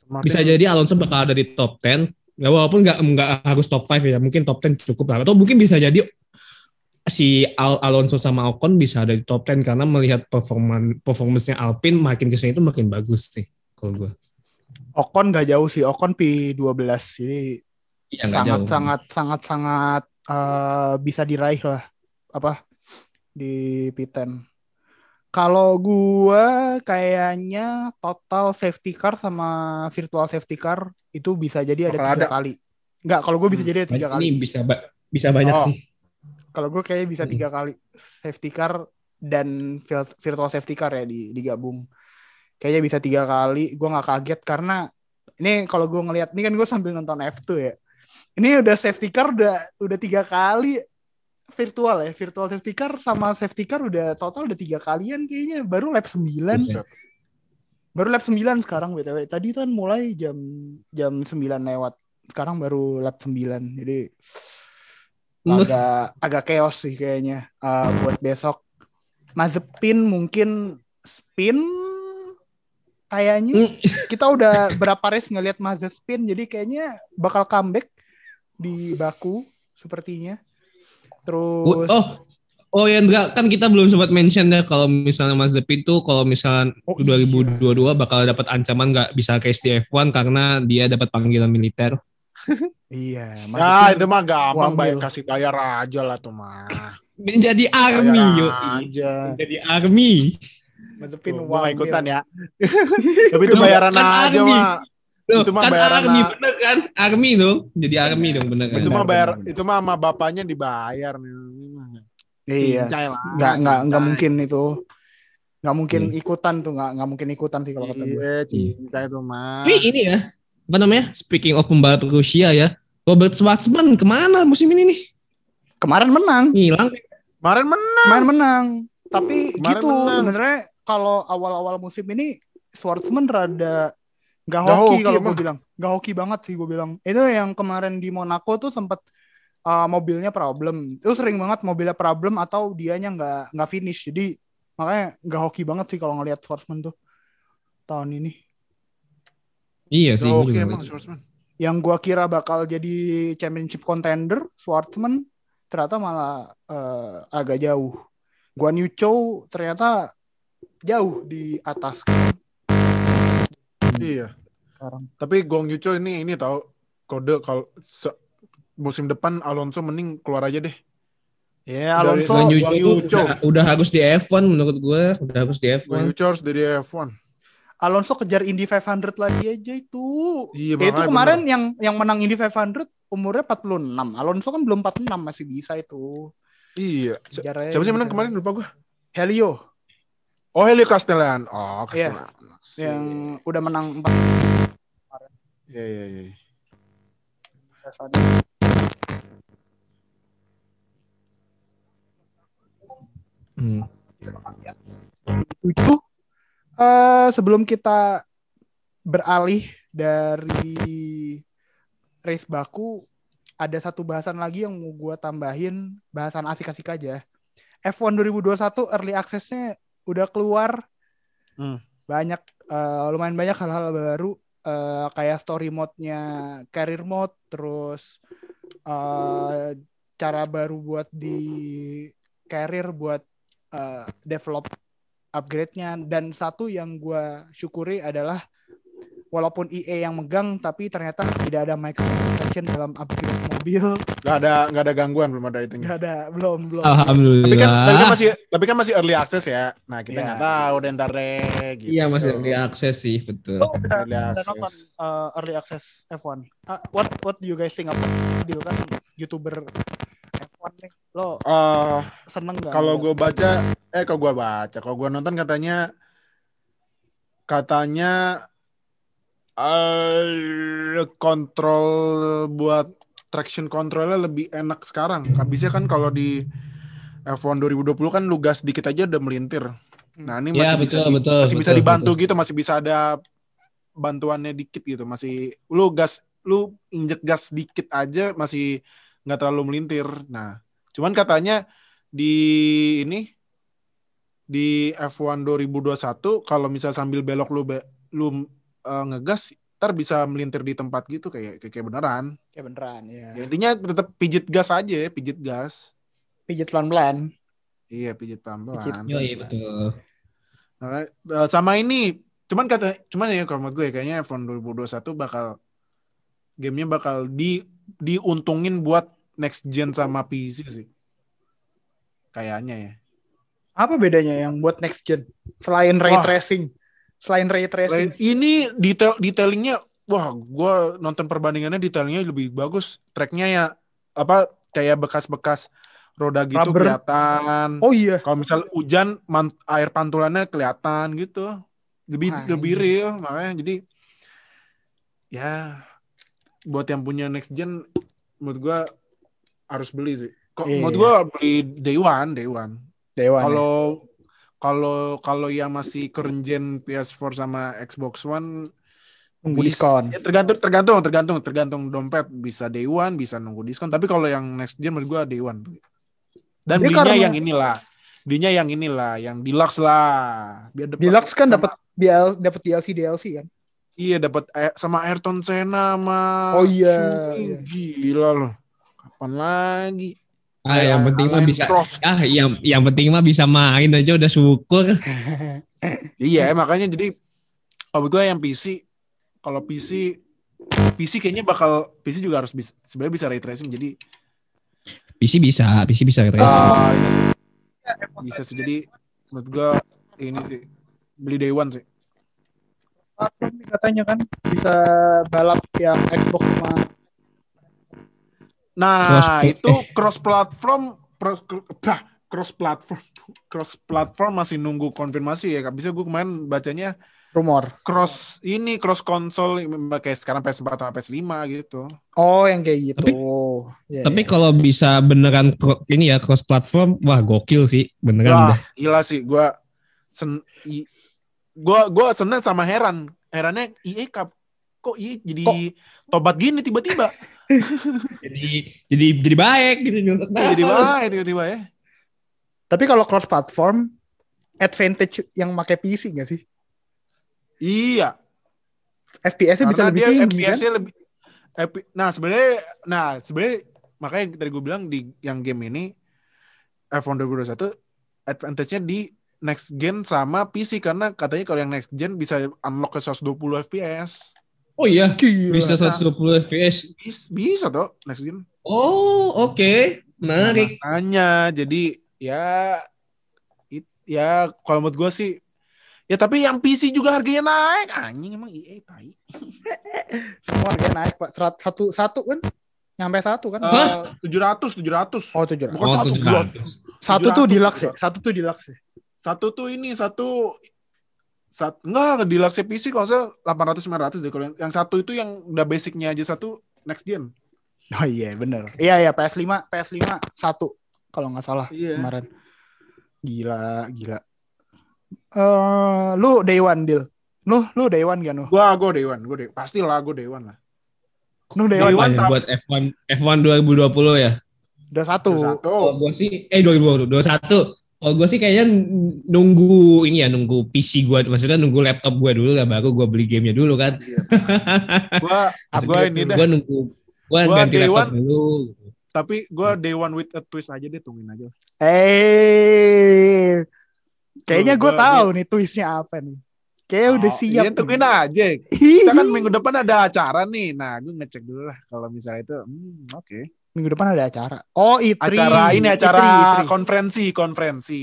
B: Martin-
C: bisa jadi Alonso bakal ada di top 10 ya walaupun nggak nggak harus top 5 ya mungkin top 10 cukup lah atau mungkin bisa jadi si Al Alonso sama Ocon bisa ada di top 10 karena melihat performan performance-nya Alpine makin ke sini itu makin bagus sih kalau gue
A: Ocon gak jauh sih, Ocon P12. Jadi
C: ya nggak
A: sangat,
C: jauh
A: sangat sangat sangat eh, bisa diraih lah apa di P10. Kalau gua kayaknya total safety car sama virtual safety car itu bisa jadi ada
B: Bakal
A: tiga
B: ada.
A: kali. Enggak, kalau gue bisa
B: Hmm.
A: jadi ada tiga
C: ini
A: kali.
C: bisa ba- bisa banyak
A: Oh.
C: sih
A: Kalau gue kayaknya bisa
C: Hmm.
A: tiga kali safety car dan virtual safety car ya di digabung. Kayaknya bisa tiga kali. Gue nggak kaget karena ini kalau gue ngelihat ini kan gue sambil nonton F2 ya. Ini udah safety car udah udah tiga kali virtual ya. Virtual safety car sama safety car udah total udah tiga kalian kayaknya. Baru lap 9.
B: Buset.
A: Baru lap 9 sekarang BTW. Tadi kan mulai jam jam 9 lewat. Sekarang baru lap 9. Jadi agak agak chaos sih kayaknya uh, buat besok. Mazepin mungkin spin kayaknya
C: Hmm.
A: kita udah berapa race ngelihat Mazepin jadi kayaknya bakal comeback di Baku sepertinya. Terus
C: oh oh ya enggak kan kita belum sempat mention ya kalau misalnya Mazepin tuh kalau misalnya
A: Oh, iya.
C: 2022 bakal dapat ancaman nggak bisa race di F1 karena dia dapat panggilan militer
A: iya
B: Ya
A: Mazepin
B: itu mah gampang bayar kasih bayar aja lah tuh mah.
C: menjadi army yo
B: aja.
C: jadi army
B: Tuh, gua nggak
A: wamil.
B: ikutan ya. Tapi itu bayaran
C: kan
B: aja
C: army.
B: mah.
C: Loh,
B: Itu mah
C: kan
B: bayaran
C: army bener kan army dong jadi army dong bener kan
B: Itu mah bayar itu mah sama bapaknya dibayar nih.
A: Iya.
B: Cincai lah.
A: Nggak nggak nggak mungkin itu. Nggak mungkin
C: Iya.
A: ikutan tuh nggak nggak mungkin ikutan sih kalau kata gue.
B: Iya, cincai tuh mah.
C: tapi ini ya apa namanya speaking of pembalap Rusia ya Robert Schwarzman ke mana musim ini nih
A: Kemarin menang.
C: ngilang
B: Kemarin menang.
A: Kemarin menang. Tapi
B: Kemarin
A: gitu sebenarnya kalau awal-awal musim ini Schwartzman rada nggak hoki
B: hoki
A: kalau gue bilang. Nggak hoki banget sih gue bilang. Itu yang kemarin di Monaco tuh sempat uh, mobilnya problem. Itu sering banget mobilnya problem atau dianya nggak nggak finish. Jadi makanya nggak hoki banget sih kalau ngelihat Schwartzman tuh tahun ini.
C: iya sih gua
B: Oke emang. Schwarzman.
A: Yang gua kira bakal jadi championship contender, Schwartzman ternyata malah uh, agak jauh. Guan Yu Chou ternyata jauh di atas
B: Iya.
A: sekarang.
B: Tapi Gong Yucho ini ini tahu kode kalau se- musim depan Alonso mending keluar aja deh.
A: Ya,
B: Dari
A: Alonso
C: Guan Yu
B: Guan
C: Zhou
B: Yu
C: tuh
B: Zhou.
C: udah, udah harus di F1 menurut gue udah harus di
B: Gong
C: F1
B: Yucho harus dari F1.
A: Alonso kejar Indy 500 lagi aja itu.
B: Iya,
A: Ya, itu kemarin yang yang menang Indy 500 umurnya 46. Alonso kan belum 46 masih bisa itu.
B: Iya.
A: Sejarahnya
B: Siapa sih
A: gitu.
B: menang kemarin lupa gua.
A: Helio
B: Oh, Helio Castellan. Oh,
A: Iya.
B: Castellan.
A: yang udah menang 4
B: Iya, iya, iya.
C: Hmm.
A: tujuh. Eh, sebelum kita beralih dari race baku, ada satu bahasan lagi yang mau gue tambahin, bahasan asik-asik aja. F1 2021 early access-nya udah keluar.
B: Hmm.
A: Banyak, eh, lumayan banyak hal-hal baru. eh, kayak story mode-nya career mode, terus eh, cara baru buat di career buat eh, develop upgrade-nya dan satu yang gue syukuri adalah walaupun EA yang megang tapi ternyata tidak ada microtransaction dalam upgrade mobil
B: Gak ada gak ada gangguan belum ada itunya.
A: nggak ada belum belum
B: Tapi kan, tapi
C: Alhamdulillah.
B: kan masih tapi kan masih early access ya. Nah, kita
A: Iya.
B: nggak tahu deh ntar deh gitu.
C: Iya masih early access sih betul.
A: lo bisa,
B: Early access.
A: nonton uh, early access F1 Uh, what what do you guys think about deal kan youtuber F1 nih lo
B: Eh,
A: seneng nggak
B: kalau gue baca eh kalau gue baca? Kalau gue nonton katanya katanya eh kontrol buat traction controlnya lebih enak sekarang. Habisnya kan kalau di F1 2020 kan lu gas dikit aja udah melintir. Nah ini
C: Iya,
B: masih bisa
C: betul,
B: di-
C: betul,
B: masih bisa
C: betul,
B: dibantu gitu masih bisa ada bantuannya dikit gitu. Masih lu gas lu injek gas dikit aja masih nggak terlalu melintir. Nah cuman katanya di ini di F1 2021 kalau misal sambil belok lu be- lu eh, ngegas ntar bisa melintir di tempat gitu kayak kayak, kayak beneran.
A: Ya beneran ya
B: ya, intinya tetap pijit gas aja ya pijit gas.
A: Pijit pelan-pelan.
B: Iya pijit pelan
A: Pijit.
B: pelan
C: Yo iya betul.
B: Nah, eh, sama ini cuman kata cuman ya kalau menurut gue ya, kayaknya F1 2021 bakal gamenya bakal di diuntungin buat next gen sama PC sih. Kayaknya ya.
A: Apa bedanya yang buat next gen? Selain ray
B: Wah.
A: tracing. Selain ray tracing.
B: ini detail detailingnya wah gue nonton perbandingannya detailnya lebih bagus. Tracknya ya apa kayak bekas-bekas roda gitu
A: Rubber.
B: kelihatan.
A: Oh iya.
B: Kalau misal hujan man- air pantulannya kelihatan gitu. Lebih
A: Wah,
B: lebih
A: iya.
B: real makanya. Jadi ya buat yang punya next gen menurut gua harus beli sih. Kok
A: Iya.
B: menurut gua beli day one day one.
A: Dewan ya.
B: kalau kalau kalau yang masih current gen PS4 sama Xbox One
A: nunggu
B: bis-
A: diskon.
B: Ya tergantung tergantung tergantung tergantung dompet. Bisa day one bisa nunggu diskon. Tapi kalau yang next gen menurut gua day one dan
A: Tapi
B: belinya
A: karena-
B: yang inilah. Belinya yang inilah yang deluxe lah. Biar dapat
A: deluxe kan dapat dapat DLC DLC kan
B: iya dapat sama Ayrton Senna sama
A: Oh iya,
B: Schumi.
A: iya.
B: gila loh kapan lagi
C: Ah yang penting mah bisa
B: Prost.
C: ah yang yang penting mah bisa main aja udah syukur.
B: iya makanya jadi kalau gue yang PC kalau PC PC kayaknya bakal PC juga harus bisa sebenarnya bisa ray tracing jadi
C: PC bisa, PC bisa racing.
B: Ah, iya. bisa sih jadi menurut gua ini sih beli day one sih
A: platform nih katanya kan bisa balap yang Xbox sama
B: nah
C: Cross-
B: itu cross platform cross platform cross platform masih nunggu konfirmasi ya bisa gue kemarin bacanya
A: rumor.
B: cross ini cross konsol kayak sekarang PS4 atau PS5 gitu
A: Oh, yang kayak gitu.
C: Tapi-
A: Iya,
C: Tapi
A: iya.
C: kalau bisa beneran ini ya cross platform, wah gokil sih beneran
B: Wah, gila sih gua sen gua gua seneng sama heran herannya IE kap kok IE jadi tobat gini tiba-tiba
C: Jadi jadi jadi baik gitu nyontek
B: jadi baik tiba-tiba ya
A: Tapi kalau cross platform advantage yang pakai PC nggak sih?
B: iya
A: FPS-nya bisa
B: Karena
A: lebih tinggi kan?
B: FPS-nya lebih epi- nah sebenarnya nah sebenarnya makanya tadi gue bilang di yang game ini F1 2021 advantage-nya di next gen sama PC karena katanya kalau yang next gen bisa unlock ke 120 FPS
C: Oh iya,
A: Gila.
C: bisa 120 fps.
B: bisa, bisa tuh next gen
C: Oh, oke. Menarik.
B: makanya jadi ya it- ya kalau menurut gue sih ya tapi yang PC juga harganya naik anjing emang EA tai
A: Semua harganya naik, Pak. Serat, satu, satu kan? Nyampe satu kan?
B: Tujuh ratus, tujuh ratus.
A: Oh tujuh ratus.
B: Bukan
C: Oh,
B: satu,
C: 700.
B: belum.
A: Satu tuh
B: 700,
A: deluxe ya. Satu tuh deluxe ya.
B: Satu tuh ini, satu sat, enggak deluxe PC kalau saya 800 900 deh kalau yang, yang satu itu yang udah basicnya aja satu next gen.
A: Oh iya bener. Iya ya PS5 PS5 satu kalau nggak salah
B: Iya.
A: kemarin. Gila gila. Eh lu day one deal. Lu lu day one gak nu?
B: Gua gua day one, gua day, pastilah gua day one lah.
A: Lu day
B: Day
A: one
B: one
C: buat F1 F1 2020 ya.
A: udah satu.
B: Satu.
C: Kalau gue sih eh 2021. Kalau gue sih kayaknya nunggu ini ya nunggu PC gue, maksudnya nunggu laptop gue dulu lah, baru gue beli gamenya dulu kan.
B: Gua gua ini dah.
C: Gue nunggu, gue
B: Gua
C: ganti laptop
B: one.
C: dulu.
B: Tapi gua day one with a twist aja deh, tungguin aja.
A: Eh kayaknya gue
B: gua-
A: tahu nih twistnya apa nih. Kayaknya udah
B: Oh,
A: siap.
B: Iya, tungguin aja. Kita kan minggu depan ada acara nih. Nah, gue ngecek dulu lah kalau misalnya itu. Hmm, oke.
A: Minggu depan ada acara. Oh E3.
B: Acara ini acara
A: E3, E3.
B: konferensi, konferensi.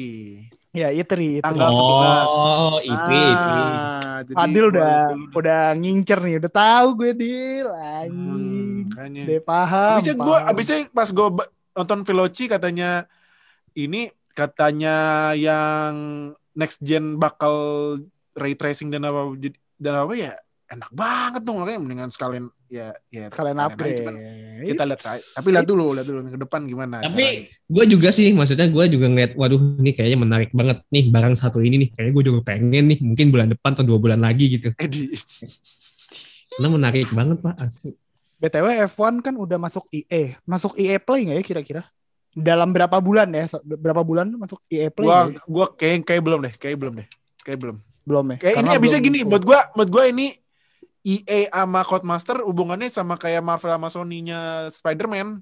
A: Ya E3. E3.
B: Tanggal 11.
C: Oh, IP.
B: Ah, jadi
A: Adil udah
B: dulu
A: udah ngincer nih, udah tahu gue deal
B: Hmm,
A: anjing.
B: makanya.
A: Udah paham.
B: Abisnya gue, abisnya pas gue nonton Veloci katanya ini katanya yang next gen bakal ray tracing dan apa dan apa ya enak banget dong makanya mendingan sekalian ya ya
A: kalian
B: aja,
A: upgrade.
B: cuman kita lihat aja. tapi lihat dulu lihat dulu minggu depan gimana
C: Tapi gue juga sih, maksudnya gue juga ngeliat, waduh ini kayaknya menarik banget nih barang satu ini nih. Kayaknya gue juga pengen nih, mungkin bulan depan atau dua bulan lagi gitu.
B: Edi
C: Karena menarik banget pak, asli.
A: BTW F1 kan udah masuk EA. Masuk EA Play nggak ya kira-kira? Dalam berapa bulan ya? Berapa bulan masuk EA Play?
B: gua
A: nggak ya?
B: gua kayak kayak belum deh kayak belum deh kayak belum
A: Belum ya?
B: kayak ini
A: belum-
B: gini buat gua buat gua ini EA sama Codemaster hubungannya sama kayak Marvel sama Sony-nya Spider-Man.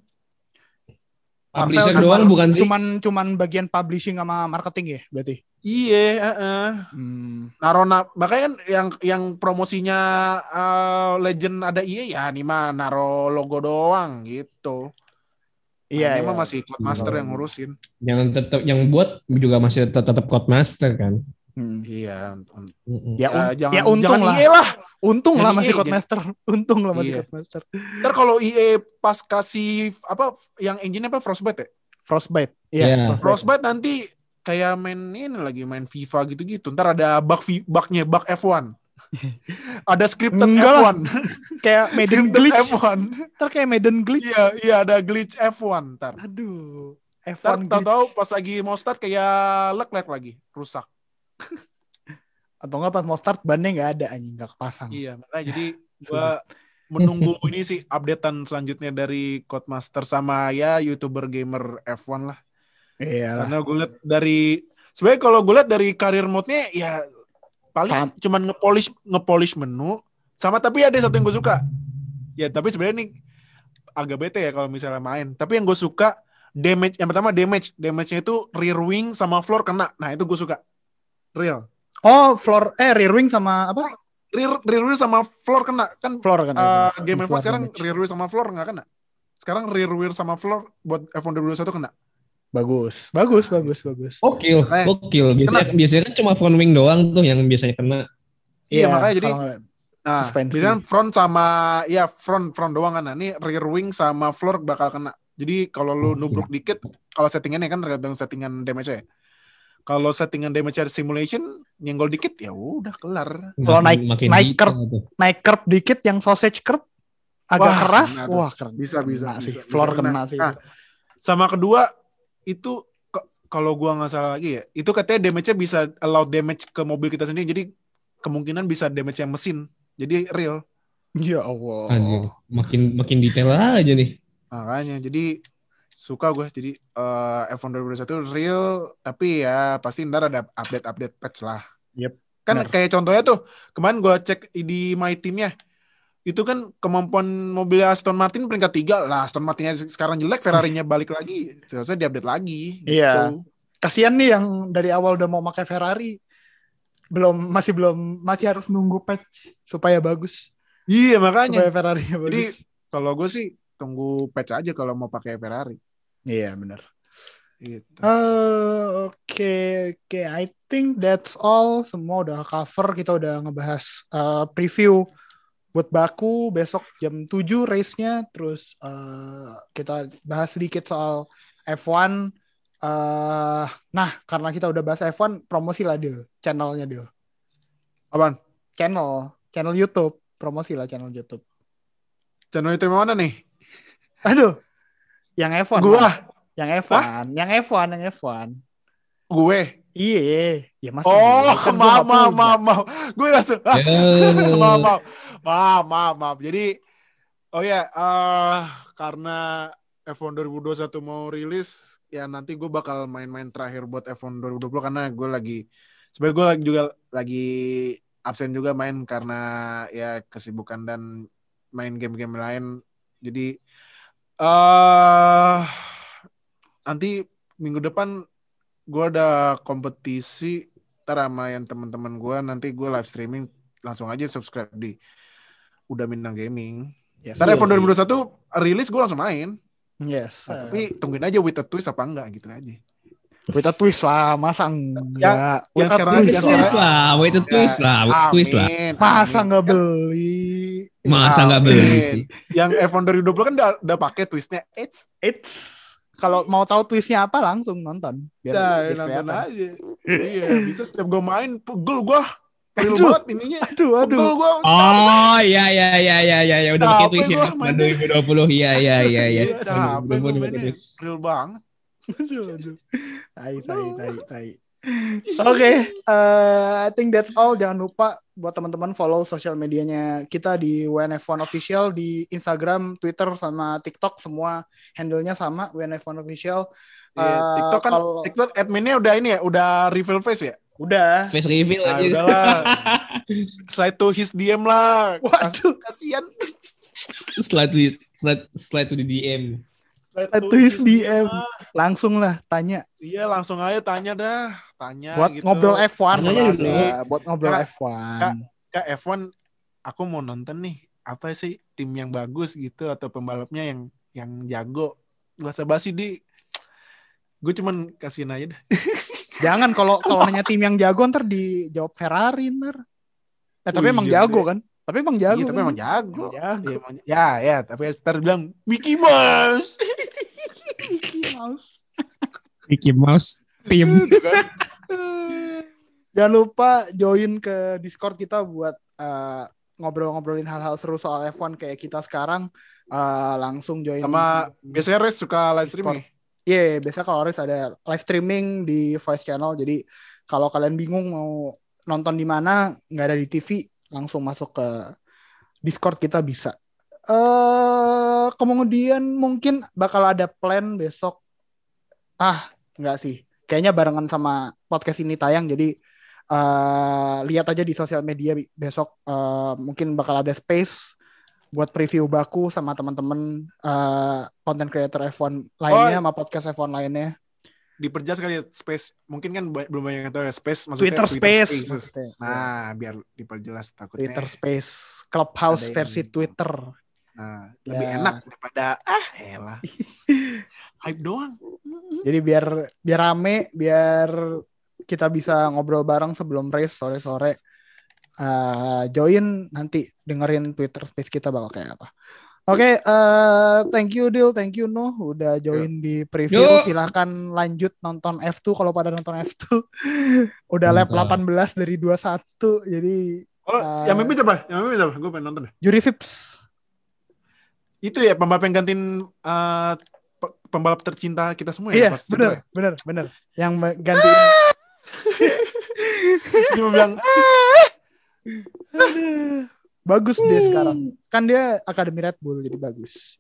C: Publisher
A: Marvel
C: doang bukan sih?
A: Cuman cuman bagian publishing sama marketing ya berarti.
B: Iya, heeh.
A: Hmm.
B: Narona makanya kan yang yang promosinya eh, Legend ada EA ya nih mah naro logo doang gitu.
A: Iya,
B: Nah, ini
A: iya.
B: mah masih Codemaster yang ngurusin.
C: Yang tetap yang buat juga masih tetap tetap Codemaster kan.
A: Hmm.
B: Iya. un-
C: Mm-mm.
A: Ya, un-
B: jangan
A: ya untung
B: jangan
A: lah.
B: EA lah.
A: Untung lah masih
B: EA,
A: Codemaster. Untung lah masih
B: Iya.
A: Codemaster.
B: Ntar kalau EA pas kasih apa yang engine apa Frostbite ya?
A: Frostbite.
C: Iya.
A: Iya, Frostbite.
B: Frostbite nanti kayak main ini lagi main FIFA gitu-gitu. Ntar ada bug bugnya bug F1. ada scripted
A: Enggak lah.
B: F1.
A: Kayak Maiden
B: scripted
A: glitch.
B: F1.
A: Ntar kayak Maiden glitch.
B: Iya, iya ada glitch F1 ntar.
A: Aduh.
B: Ntar
A: F1
B: tahu-tahu
A: glitch.
B: pas lagi mau start kayak lag-lag lagi, rusak.
A: Atau enggak pas mau start bannya nggak ada anjing nggak kepasang.
B: Iya, makanya jadi gua menunggu ini sih updatean selanjutnya dari Codemaster sama ya YouTuber gamer F1 lah.
A: Iya.
B: Karena gue lihat dari sebenarnya kalau gue lihat dari karir mode-nya ya paling
A: Sam-
B: cuman ngepolish ngepolish menu sama tapi ada satu yang gue suka. Ya, tapi sebenarnya ini agak bete ya kalau misalnya main. Tapi yang gue suka damage yang pertama damage, damage-nya itu rear wing sama floor kena. Nah, itu gue suka. Real.
A: Oh, floor eh rear wing sama apa?
B: Rear, rear wing sama floor kena kan
A: Floor kan.
B: eh,
A: ya,
B: game F1
A: Floor
B: sekarang
A: damage.
B: rear wheel sama floor nggak kena. Sekarang rear wheel sama floor buat F1 2021 kena.
A: bagus. Bagus, bagus, bagus.
C: Gokil,
B: Makanya-
C: gokil. Biasanya, biasanya kan cuma front wing doang tuh yang biasanya kena.
B: Iya, makanya jadi Nah,
A: Suspensi.
B: biasanya front sama ya front front doang kan. Nah, ini rear wing sama floor bakal kena. Jadi kalau lu
C: Oke.
B: nubruk dikit, kalau settingannya kan tergantung settingan damage ya. Kalau settingan damage simulation nyenggol dikit ya udah kelar.
A: Kalau naik-
C: makin
A: naik curve. naik curve dikit yang sausage curve agak
B: Wah,
A: keras.
B: kena.
A: Wah, keren.
B: Bisa, bisa,
A: Kena sih.
B: bisa,
A: Floor
B: bisa
A: kena,
B: kena.
A: sih.
B: Nah, Sama kedua itu kalau gua nggak salah lagi ya, itu katanya damage-nya bisa allow damage ke mobil kita sendiri. Jadi kemungkinan bisa damage yang mesin. Jadi real.
A: Ya Allah.
C: Anjir, makin makin detail aja nih.
B: Makanya jadi suka gue jadi eh, F1 2021 real tapi ya pasti ntar ada update-update patch lah.
A: Yep,
B: Kan
A: benar.
B: kayak contohnya tuh kemarin gue cek di my teamnya itu kan kemampuan mobil Aston Martin peringkat tiga lah Aston Martinnya sekarang jelek Ferrari-nya balik lagi seharusnya diupdate lagi
A: Iya.
B: gitu.
A: Kasihan nih yang dari awal udah mau pakai Ferrari belum masih belum masih harus nunggu patch supaya bagus.
B: iya makanya
A: Supaya Ferrari
B: Jadi
A: bagus.
B: kalau gue sih tunggu patch aja kalau mau pakai Ferrari
A: Iya, benar.
B: gitu.
A: Eh, Oke, oke. I think that's all. Semua udah cover. Kita udah ngebahas eh, preview buat Baku besok jam 7 race-nya terus uh, kita bahas sedikit soal F1 uh, nah karena kita udah bahas F1 promosi lah Dil channelnya Dil
B: apaan
A: channel channel YouTube promosi lah channel YouTube
B: channel itu mana nih
A: aduh yang F1
B: gua.
A: lah. yang F1 yang F1 yang F1
B: gue?
A: Iya ya mas
B: oh kan maaf maaf maaf maaf. Gue langsung ah, maaf maaf. Maaf maaf maaf. Jadi oh ya yeah, uh, karena F1 2021 mau rilis ya nanti gue bakal main-main terakhir buat F1 2020 karena gue lagi sebenarnya gue lagi juga lagi absen juga main karena ya kesibukan dan main game-game lain. Jadi uh, nanti minggu depan gue ada kompetisi ntar sama yang teman-teman gue nanti gue live streaming langsung aja subscribe di udah Minang Gaming. Yes. Ntar F1 2021 rilis gue langsung main.
A: Yes.
B: Nah, tapi tungguin aja with a twist apa enggak gitu aja.
A: With a twist lah, masa enggak?
B: Ya, with sekarang
C: aja twist lah, with a twist lah, with a twist lah.
A: Masa enggak beli?
C: Masa enggak beli sih?
B: Yang F1 2020 kan udah, udah pakai twistnya it's
A: it's kalau mau tahu twistnya apa langsung nonton.
B: Biar nah, nonton aja. iya, bisa setiap gue main pegel gue. Real banget ininya.
A: Aduh, aduh. Pegel
C: gua. Oh, iya iya iya iya iya ya. udah pakai twist ya. 2020. Iya iya iya iya.
B: Real banget.
A: Aduh, aduh. Tai tai tai tai. Oke, okay, uh, I think that's all. Jangan lupa buat teman-teman follow sosial medianya kita di WNF1 Official di Instagram, Twitter, sama TikTok semua handle-nya sama WNF1 Official.
B: Uh, yeah, TikTok kan kalau... TikTok adminnya udah ini ya, udah reveal face ya?
A: Udah.
C: Face reveal nah, aja.
B: Udahlah. slide to his DM lah.
A: Waduh,
B: kasihan.
C: slide to slide, slide to the DM.
A: Slide to his DM. Langsung lah tanya.
B: Iya, langsung aja tanya dah tanya
A: buat
B: gitu.
A: ngobrol F1 gitu. buat ngobrol kak, F1
B: kak, kak F1 aku mau nonton nih apa sih tim yang bagus gitu atau pembalapnya yang yang jago? Gak usah basi di. Gue cuman kasihin aja deh.
A: Jangan kalau kalau nanya tim yang jago ntar dijawab Ferrari ntar. Eh, tapi oh, emang iya, jago kan? Tapi emang jago iya,
B: tapi
A: kan?
B: emang jago, jago. Ya, ya ya tapi ntar bilang Mickey Mouse
A: Mickey Mouse.
C: Mickey Mouse tim. Kan?
A: Jangan lupa join ke Discord kita buat uh, ngobrol-ngobrolin hal-hal seru soal F1 kayak kita sekarang. Uh, langsung join.
B: Sama biasanya Res suka live streaming.
A: Iya, yeah, biasa kalau Res ada live streaming di Voice Channel. Jadi kalau kalian bingung mau nonton di mana, nggak ada di TV, langsung masuk ke Discord kita bisa. Uh, kemudian mungkin bakal ada plan besok. Ah, nggak sih kayaknya barengan sama podcast ini tayang jadi uh, lihat aja di sosial media besok uh, mungkin bakal ada space buat preview baku sama teman-teman uh, content creator F1 lainnya oh, sama podcast F1 lainnya.
B: Diperjelas kali ya space. Mungkin kan belum banyak yang tahu ya space maksudnya
A: Twitter, Twitter Space,
B: space. nah biar diperjelas takutnya.
A: Twitter Space. Clubhouse versi Twitter
B: Nah, ya. lebih enak daripada ah elah. Hype doang.
A: Jadi biar biar rame, biar kita bisa ngobrol bareng sebelum race sore-sore. Uh, join nanti dengerin Twitter Space kita bakal kayak apa. Oke, okay, uh, thank you Dil, thank you No udah join di preview. Yo. Silahkan lanjut nonton F2 kalau pada nonton F2. udah lap 18 dari 21 jadi
B: Oh, uh, yang mimpi apa? Yang mimpi apa? Gue pengen nonton deh.
A: Juri Vips
B: itu ya pembalap yang gantiin uh, pembalap tercinta kita semua
A: ya. Iya, benar, benar, benar. Yang gantiin.
B: Cuma bilang.
A: bagus dia sekarang. Kan dia Akademi Red Bull jadi bagus.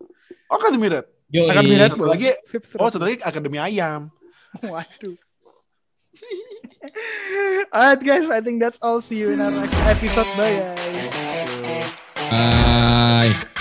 B: Oh, Akademi Red.
A: Yo, Akademi Red Bull.
B: lagi. Oh, satu lagi Akademi Ayam.
A: Waduh. Alright guys, I think that's all. See you in our next episode. Bye guys.
C: Bye.